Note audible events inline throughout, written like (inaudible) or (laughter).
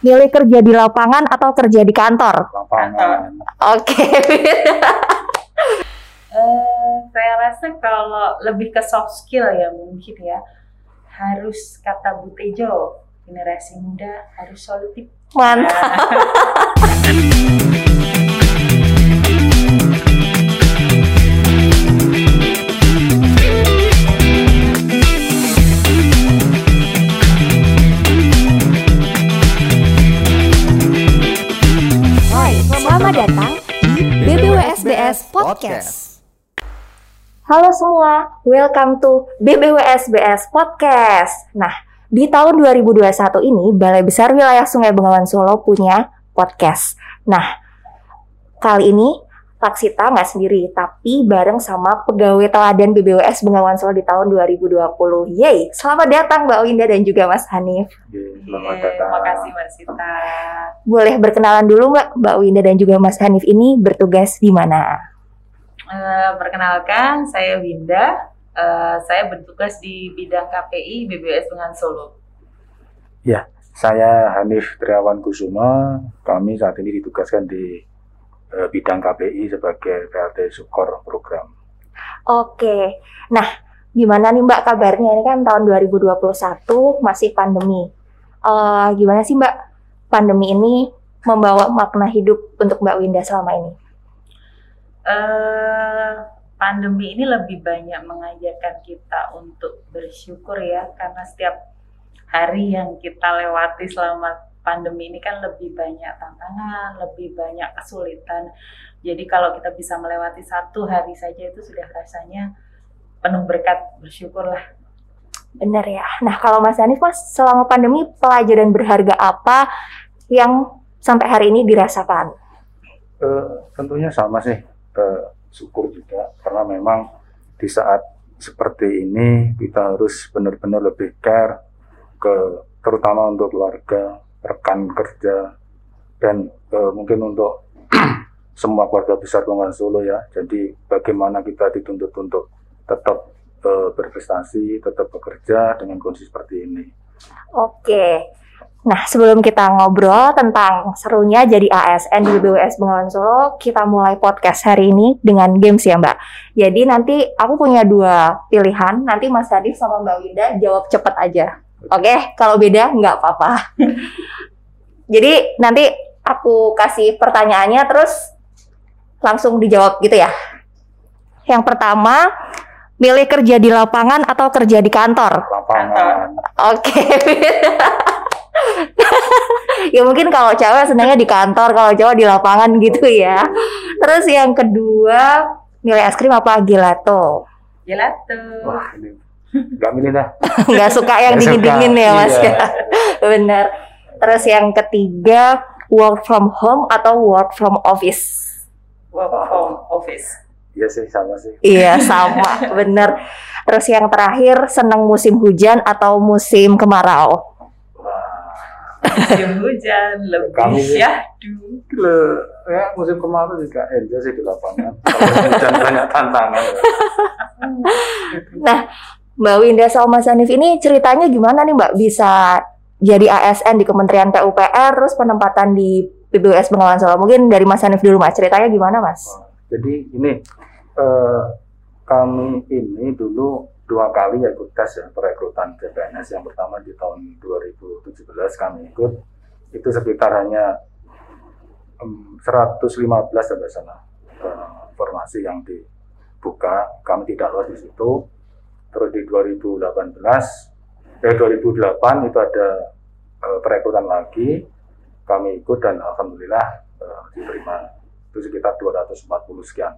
Milih kerja di lapangan atau kerja di kantor? lapangan Oke. (laughs) Eh, saya rasa kalau lebih ke soft skill ya mungkin ya harus kata Bu Tejo generasi muda harus solutif. Mantap. (laughs) selamat datang di BBWSBS Podcast. Halo semua, welcome to BBWSBS Podcast. Nah, di tahun 2021 ini Balai Besar Wilayah Sungai Bengawan Solo punya podcast. Nah, kali ini Taksita nggak sendiri, tapi bareng sama pegawai teladan BBWS Bengawan Solo di tahun 2020. Yeay, selamat datang Mbak Winda dan juga Mas Hanif. Selamat Iya, datang Terima kasih Mbak Sita. Boleh berkenalan dulu Mbak, Mbak Winda dan juga Mas Hanif ini bertugas di mana? Eh, perkenalkan, saya Winda. Eh, saya bertugas di bidang KPI BBS Bengawan Solo. saya Hanif Triawan Kusuma kami saat ini ditugaskan di eh, bidang KPI sebagai PLT Sukor program Oke, nah gimana nih Mbak kabarnya? Ini kan tahun 2021 masih pandemi. Eh, gimana sih Mbak pandemi ini membawa makna hidup untuk Mbak Winda selama ini? eh pandemi ini lebih banyak mengajarkan kita untuk bersyukur ya karena setiap hari yang kita lewati selama pandemi ini kan lebih banyak tantangan, lebih banyak kesulitan. Jadi kalau kita bisa melewati satu hari saja itu sudah rasanya penuh berkat, bersyukurlah. Bener ya. Nah kalau Mas Hanif Mas selama pandemi pelajaran berharga apa yang sampai hari ini dirasakan? Eh, tentunya sama sih eh, syukur juga karena memang di saat seperti ini kita harus benar-benar lebih care ke terutama untuk keluarga rekan kerja dan eh, mungkin untuk (clears throat) semua keluarga besar Bengawan Solo ya jadi bagaimana kita dituntut untuk tetap eh, berprestasi tetap bekerja dengan kondisi seperti ini Oke. Nah, sebelum kita ngobrol tentang serunya jadi ASN di BBWS Bengawan Solo, kita mulai podcast hari ini dengan games ya, Mbak. Jadi nanti aku punya dua pilihan. Nanti Mas Hadif sama Mbak Winda jawab cepet aja. Oke, kalau beda nggak apa-apa. (laughs) Jadi nanti aku kasih pertanyaannya terus langsung dijawab gitu ya. Yang pertama, milih kerja di lapangan atau kerja di kantor? lapangan Oke. (laughs) ya mungkin kalau cewek senangnya di kantor, kalau cowok di lapangan gitu ya. Terus yang kedua, milih es krim apa gelato? Gelato. wah ini nggak milih dah (laughs) Nggak suka yang dingin-dingin ya mas iya. ya. (laughs) Bener. Terus yang ketiga, work from home atau work from office? Work from office. Iya sih sama sih Iya (laughs) sama, bener. Terus yang terakhir, senang musim hujan atau musim kemarau? Musim hujan lebih Kami- syahdu. Le, ya musim kemarau juga enjoy sih di lapangan. Kalau hujan banyak tantangan. Mbak Winda sama Mas Hanif ini ceritanya gimana nih Mbak bisa jadi ASN di Kementerian PUPR terus penempatan di BBWS Bengawan Solo mungkin dari Mas Hanif dulu Mas ceritanya gimana Mas? Jadi ini eh, kami ini dulu dua kali ya ikut tes ya perekrutan CPNS. Yang pertama di tahun 2017 kami ikut itu sekitar hanya em, 115 ya nggak salah eh, formasi yang dibuka. Kami tidak lolos di situ. Terus di 2018 eh 2008 itu ada eh, perekrutan lagi. Kami ikut dan alhamdulillah eh, diterima itu sekitar 240 sekian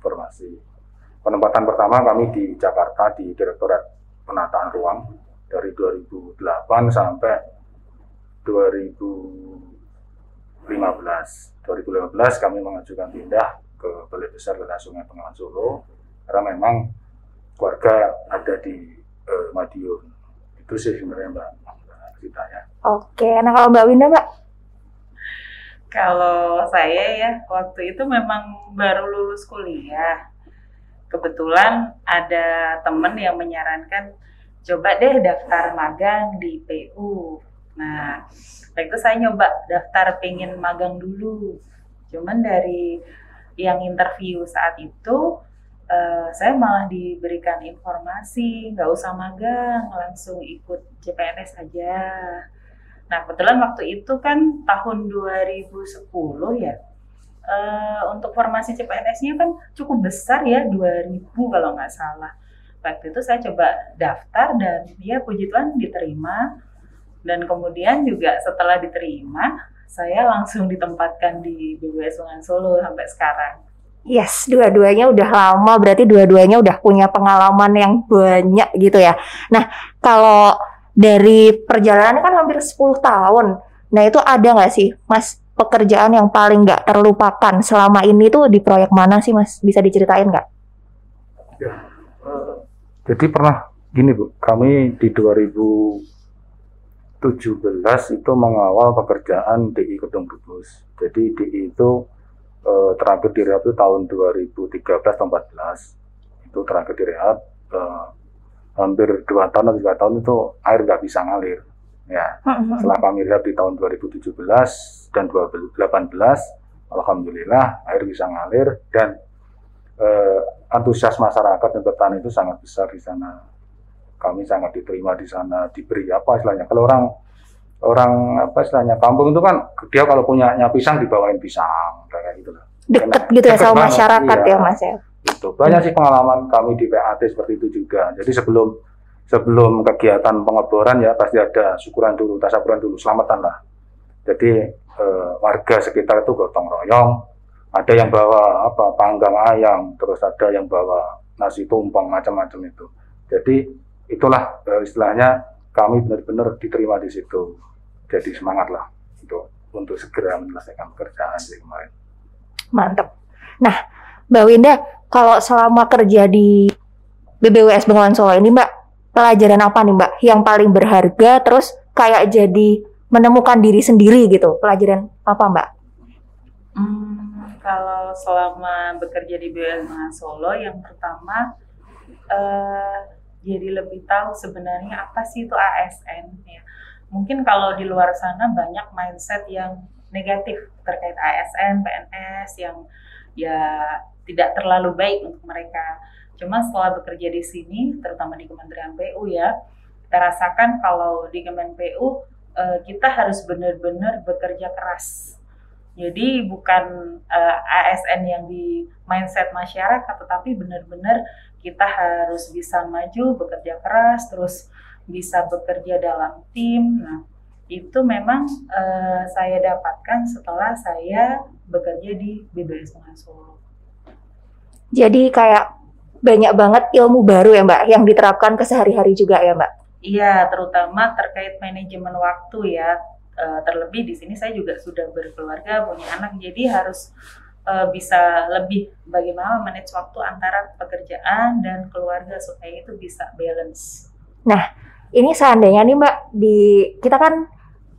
formasi. Penempatan pertama kami di Jakarta di Direktorat Penataan Ruang dari 2008 sampai 2015. 2015 kami mengajukan pindah ke Balai Besar Wilayah Sungai Bengawan Solo karena memang keluarga ada di eh, Madiun. Itu sih sebenarnya Mbak Mbak ceritanya. Oke, nah kalau Mbak Winda Mbak? Kalau saya ya waktu itu memang baru lulus kuliah. Kebetulan ada temen yang menyarankan coba deh daftar magang di PU. Nah, waktu itu saya nyoba daftar pengen magang dulu. Cuman dari yang interview saat itu uh, saya malah diberikan informasi nggak usah magang langsung ikut CPNS saja. Nah kebetulan waktu itu kan tahun 2010 ya uh, untuk formasi CPNS-nya kan cukup besar ya 2000 kalau nggak salah. Waktu itu saya coba daftar dan ya puji Tuhan diterima dan kemudian juga setelah diterima saya langsung ditempatkan di BWS Sungai Solo sampai sekarang. Yes, dua-duanya udah lama, berarti dua-duanya udah punya pengalaman yang banyak gitu ya. Nah, kalau dari perjalanan kan hampir 10 tahun, nah itu ada nggak sih, Mas, pekerjaan yang paling nggak terlupakan selama ini tuh di proyek mana sih, Mas? Bisa diceritain nggak? Ya, jadi pernah gini Bu, kami di 2017 itu mengawal pekerjaan DI Kedung Bubus. Jadi DI itu uh, terakhir direhab itu tahun 2013 atau 14 itu terakhir direhab uh, hampir dua tahun atau tiga tahun itu air nggak bisa ngalir. Ya setelah kami rehab di tahun 2017 dan 2018 alhamdulillah air bisa ngalir dan uh, antusias masyarakat dan petani itu sangat besar di sana. Kami sangat diterima di sana diberi apa istilahnya. Kalau orang orang apa istilahnya kampung itu kan dia kalau punya pisang dibawain pisang. Dekat gitu ya sama masyarakat iya, ya mas ya. Itu banyak sih pengalaman kami di PAT seperti itu juga. Jadi sebelum sebelum kegiatan pengeboran ya pasti ada syukuran dulu, tasaburan dulu, selamatan lah. Jadi eh, warga sekitar itu gotong royong. Ada yang bawa apa panggang ayam, terus ada yang bawa nasi tumpeng macam-macam itu. Jadi itulah eh, istilahnya kami benar-benar diterima di situ jadi semangat lah untuk untuk segera menyelesaikan pekerjaan di kemarin. Mantap. Nah, Mbak Winda, kalau selama kerja di BBWS Bengawan Solo ini, Mbak, pelajaran apa nih, Mbak, yang paling berharga, terus kayak jadi menemukan diri sendiri gitu? Pelajaran apa, Mbak? Hmm, kalau selama bekerja di BBWS Bengawan Solo, yang pertama uh, jadi lebih tahu sebenarnya apa sih itu ASN ya mungkin kalau di luar sana banyak mindset yang negatif terkait ASN, PNS yang ya tidak terlalu baik untuk mereka. Cuma setelah bekerja di sini, terutama di Kementerian PU ya, kita rasakan kalau di Kementerian PU eh, kita harus benar-benar bekerja keras. Jadi bukan eh, ASN yang di mindset masyarakat, tetapi benar-benar kita harus bisa maju, bekerja keras, terus bisa bekerja dalam tim. Nah, itu memang uh, saya dapatkan setelah saya bekerja di BBS Solo. Jadi kayak banyak banget ilmu baru ya Mbak yang diterapkan ke sehari-hari juga ya Mbak? Iya, terutama terkait manajemen waktu ya. Uh, terlebih di sini saya juga sudah berkeluarga, punya anak, jadi harus uh, bisa lebih bagaimana manage waktu antara pekerjaan dan keluarga supaya itu bisa balance. Nah, ini seandainya nih Mbak di kita kan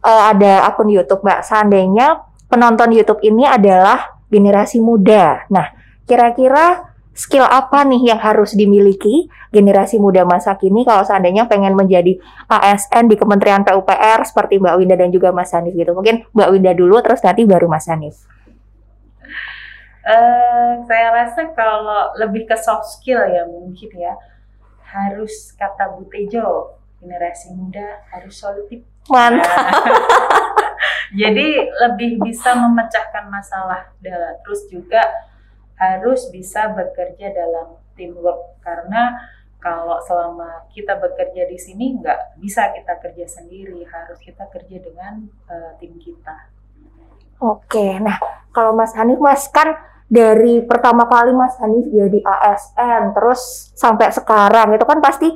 uh, ada akun YouTube Mbak. Seandainya penonton YouTube ini adalah generasi muda. Nah, kira-kira skill apa nih yang harus dimiliki generasi muda masa kini kalau seandainya pengen menjadi ASN di Kementerian PUPR seperti Mbak Winda dan juga Mas Hanif gitu. Mungkin Mbak Winda dulu terus nanti baru Mas Hanif. Uh, saya rasa kalau lebih ke soft skill ya mungkin ya harus kata Butejo generasi muda harus solutif. Mantap. (laughs) Jadi lebih bisa memecahkan masalah dan terus juga harus bisa bekerja dalam teamwork karena kalau selama kita bekerja di sini nggak bisa kita kerja sendiri harus kita kerja dengan uh, tim kita. Oke, nah kalau Mas Hanif Mas kan dari pertama kali Mas Hanif jadi ASN terus sampai sekarang itu kan pasti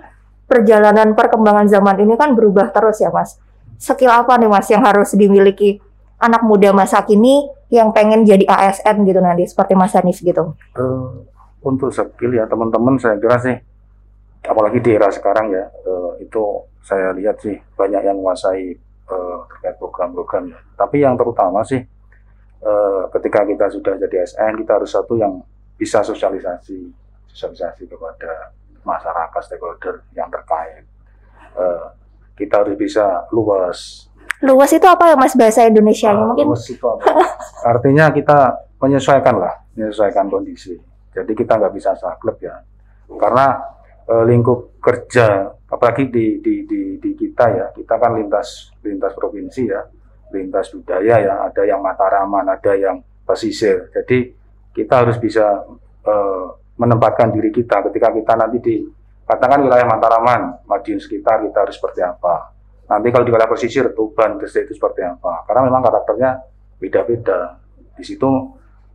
perjalanan perkembangan zaman ini kan berubah terus ya Mas. Skill apa nih Mas yang harus dimiliki anak muda masa kini yang pengen jadi ASN gitu nanti seperti Mas Hanif gitu? Uh, untuk skill ya teman-teman saya kira sih apalagi di era sekarang ya uh, itu saya lihat sih banyak yang menguasai uh, terkait program-program. Tapi yang terutama sih uh, ketika kita sudah jadi ASN kita harus satu yang bisa sosialisasi sosialisasi kepada masyarakat stakeholder yang terkait. Uh, kita harus bisa luas Luas itu apa ya Mas bahasa Indonesia? Ah, Mungkin luas itu apa? (laughs) Artinya kita menyesuaikan lah, menyesuaikan kondisi. Jadi kita nggak bisa saklek ya, karena eh, lingkup kerja, apalagi di, di, di, di kita ya, kita kan lintas lintas provinsi ya, lintas budaya ya, ada yang Mataraman, ada yang pesisir. Jadi kita harus bisa eh, menempatkan diri kita ketika kita nanti di katakan wilayah Mataraman, Madiun sekitar kita harus seperti apa. Nanti kalau di wilayah pesisir, Tuban, Gresik itu seperti apa. Karena memang karakternya beda-beda. Di situ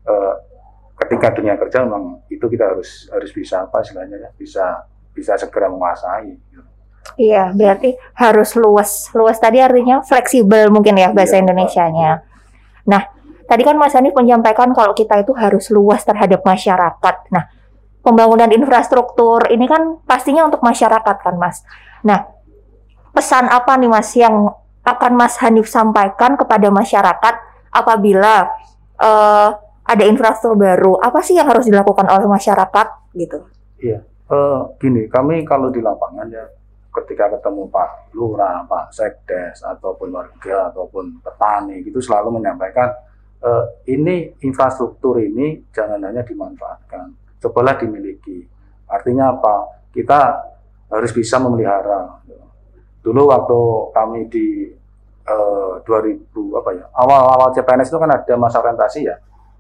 eh, ketika dunia kerja memang itu kita harus harus bisa apa istilahnya ya, bisa bisa segera menguasai. gitu. iya berarti harus luas. Luas tadi artinya fleksibel mungkin ya bahasa Iya, Indonesianya. Nah, tadi kan Mas Hanif menyampaikan kalau kita itu harus luas terhadap masyarakat. Nah, pembangunan infrastruktur ini kan pastinya untuk masyarakat kan Mas. Nah, pesan apa nih Mas yang akan Mas Hanif sampaikan kepada masyarakat apabila eh, ada infrastruktur baru? Apa sih yang harus dilakukan oleh masyarakat gitu? Iya. Eh, gini, kami kalau di lapangan ya ketika ketemu Pak Lurah, Pak Sekdes, ataupun warga, ataupun petani gitu selalu menyampaikan eh, ini infrastruktur ini jangan hanya dimanfaatkan, cobalah dimiliki. Artinya apa? Kita harus bisa memelihara. Dulu waktu kami di eh, 2000 apa ya awal-awal CPNS itu kan ada masa orientasi ya.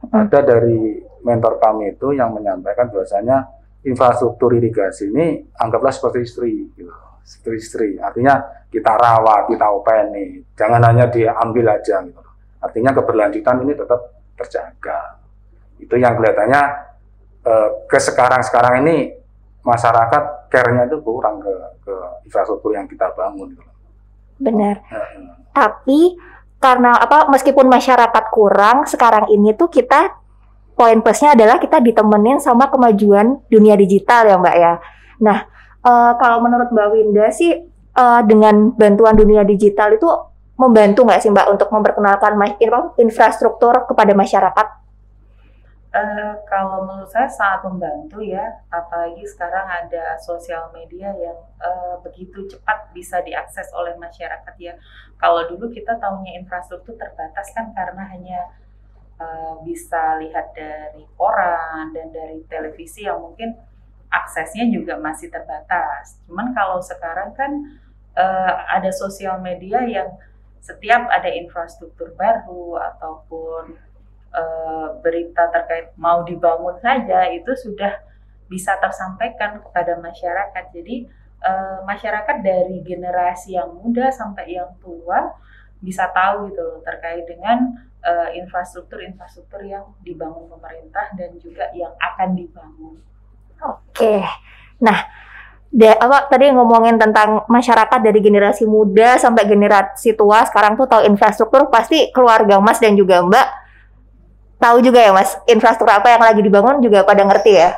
Ada dari mentor kami itu yang menyampaikan bahwasanya infrastruktur irigasi ini anggaplah seperti istri gitu. Seperti istri. Artinya kita rawat, kita openi. Jangan hanya diambil aja gitu. Artinya keberlanjutan ini tetap terjaga. Itu yang kelihatannya eh, ke sekarang-sekarang ini masyarakat care-nya itu kurang ke, ke infrastruktur yang kita bangun. Gitu. Benar. Heeh. Tapi karena apa meskipun masyarakat kurang sekarang ini tuh kita poin plusnya adalah kita ditemenin sama kemajuan dunia digital ya Mbak ya. Nah, eh, kalau menurut Mbak Winda sih eh, dengan bantuan dunia digital itu membantu nggak sih Mbak untuk memperkenalkan infrastruktur kepada masyarakat? Eh, kalau menurut saya sangat membantu ya, apalagi sekarang ada sosial media yang eh, begitu cepat bisa diakses oleh masyarakat ya. Kalau dulu kita tahunya infrastruktur terbatas kan karena hanya eh, bisa lihat dari koran dan dari televisi yang mungkin aksesnya juga masih terbatas. Cuman kalau sekarang kan eh, ada sosial media yang setiap ada infrastruktur baru ataupun eh, berita terkait mau dibangun saja itu sudah bisa tersampaikan kepada masyarakat. Jadi eh, masyarakat dari generasi yang muda sampai yang tua bisa tahu gitu loh terkait dengan eh, infrastruktur-infrastruktur yang dibangun pemerintah dan juga yang akan dibangun. Oke. Nah, da- apa tadi ngomongin tentang masyarakat dari generasi muda sampai generasi tua sekarang tuh tahu infrastruktur pasti keluarga Mas dan juga Mbak tahu juga ya Mas infrastruktur apa yang lagi dibangun juga pada ngerti ya.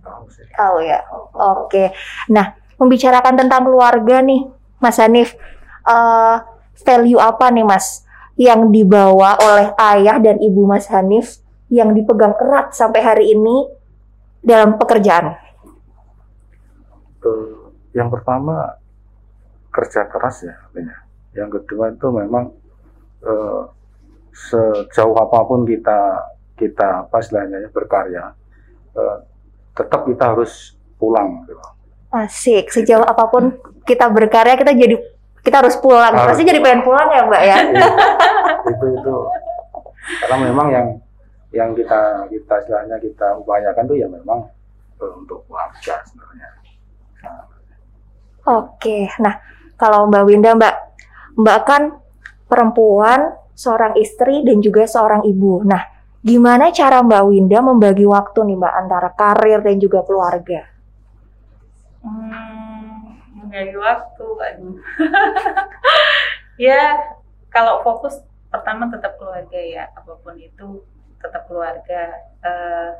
Tahu. Tahu ya. Oke. Nah, membicarakan tentang keluarga nih, Mas Hanif, eh, value apa nih Mas yang dibawa oleh ayah dan ibu Mas Hanif yang dipegang erat sampai hari ini dalam pekerjaan? Yang pertama kerja keras ya. Yang kedua itu memang eh, sejauh apa pun kita kita apa istilahnya ya, berkarya, eh, tetap kita harus pulang. Gitu. Asik, sejauh apa pun kita berkarya kita jadi kita harus pulang. Harus Pasti jadi pengen pulang ya, Mbak ya. itu itu karena memang yang yang kita kita istilahnya kita upayakan tuh ya memang eh, untuk keluarga sebenarnya. Nah, Oke. Nah, kalau Mbak Winda, Mbak, Mbak kan perempuan, seorang istri dan juga seorang ibu. Nah, gimana cara Mbak Winda membagi waktu nih, Mbak, antara karir dan juga keluarga? Hmm, membagi waktu, aduh. (laughs) ya, kalau fokus pertama tetap keluarga ya, apa pun itu tetap keluarga. Eh,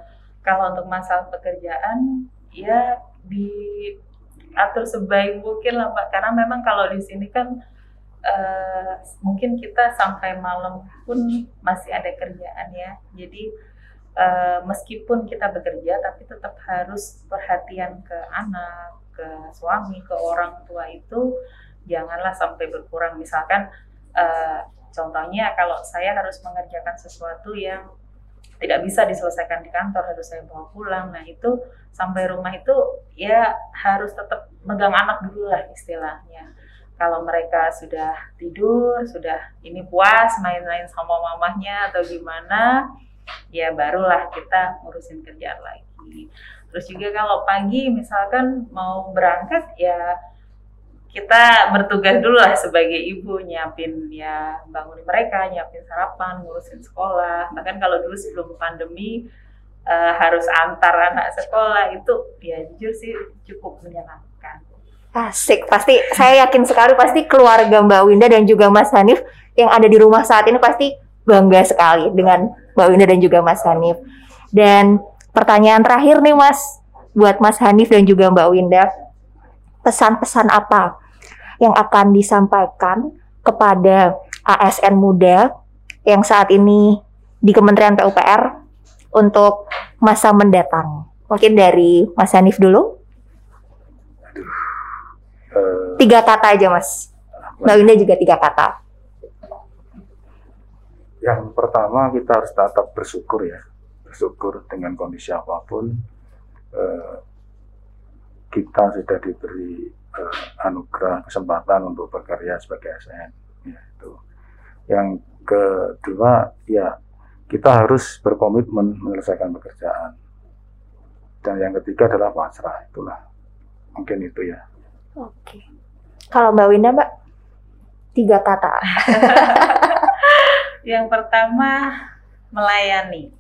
kalau untuk masalah pekerjaan, ya diatur sebaik mungkin lah Pak, karena memang kalau di sini kan eh, mungkin kita sampai malam pun masih ada kerjaan ya, jadi eh, meskipun kita bekerja tapi tetap harus perhatian ke anak, ke suami, ke orang tua itu janganlah sampai berkurang. Misalkan uh, contohnya kalau saya harus mengerjakan sesuatu yang tidak bisa diselesaikan di kantor harus saya bawa pulang nah itu sampai rumah itu ya harus tetap megang anak dulu lah istilahnya kalau mereka sudah tidur sudah ini puas main-main sama mamahnya atau gimana ya barulah kita ngurusin kerjaan lagi terus juga kalau pagi misalkan mau berangkat ya kita bertugas dulu lah sebagai ibu nyiapin ya bangunin mereka, nyiapin sarapan, ngurusin sekolah. Bahkan kalau dulu sebelum pandemi uh, harus antar anak sekolah itu ya jujur sih cukup menyenangkan. Asik, pasti saya yakin sekali pasti keluarga Mbak Winda dan juga Mas Hanif yang ada di rumah saat ini pasti bangga sekali dengan Mbak Winda dan juga Mas Hanif. Dan pertanyaan terakhir nih Mas, buat Mas Hanif dan juga Mbak Winda, pesan-pesan apa yang akan disampaikan kepada ASN muda yang saat ini di Kementerian PUPR untuk masa mendatang? Mungkin dari Mas Hanif dulu. Uh, tiga kata aja Mas. Mbak Winda juga tiga kata. Yang pertama kita harus tetap bersyukur ya, bersyukur dengan kondisi apa pun. Uh, kita sudah diberi uh, anugerah kesempatan untuk bekerja sebagai ASN. Ya, itu. Yang kedua, ya kita harus berkomitmen menyelesaikan pekerjaan. Dan yang ketiga adalah pasrah. Itulah mungkin itu ya. Oke. Kalau Mbak Winda, Mbak, tiga kata. (laughs) yang pertama melayani.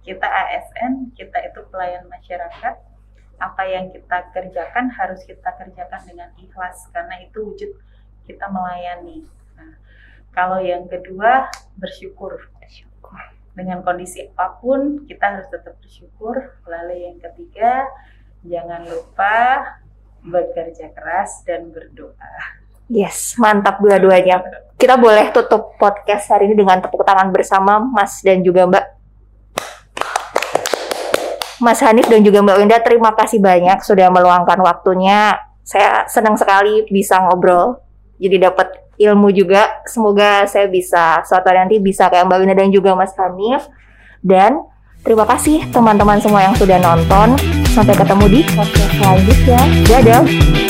Kita ASN, kita itu pelayan masyarakat apa yang kita kerjakan harus kita kerjakan dengan ikhlas karena itu wujud kita melayani. Nah, kalau yang kedua bersyukur. bersyukur dengan kondisi apa pun kita harus tetap bersyukur. Lalu yang ketiga jangan lupa bekerja keras dan berdoa. Yes, mantap dua-duanya. Kita boleh tutup podcast hari ini dengan tepuk tangan bersama Mas dan juga Mbak Mas Hanif dan juga Mbak Winda terima kasih banyak sudah meluangkan waktunya. Saya senang sekali bisa ngobrol. Jadi dapat ilmu juga. Semoga saya bisa suatu hari nanti bisa kayak Mbak Winda dan juga Mas Hanif. Dan terima kasih teman-teman semua yang sudah nonton. Sampai ketemu di podcast selanjutnya. Dadah.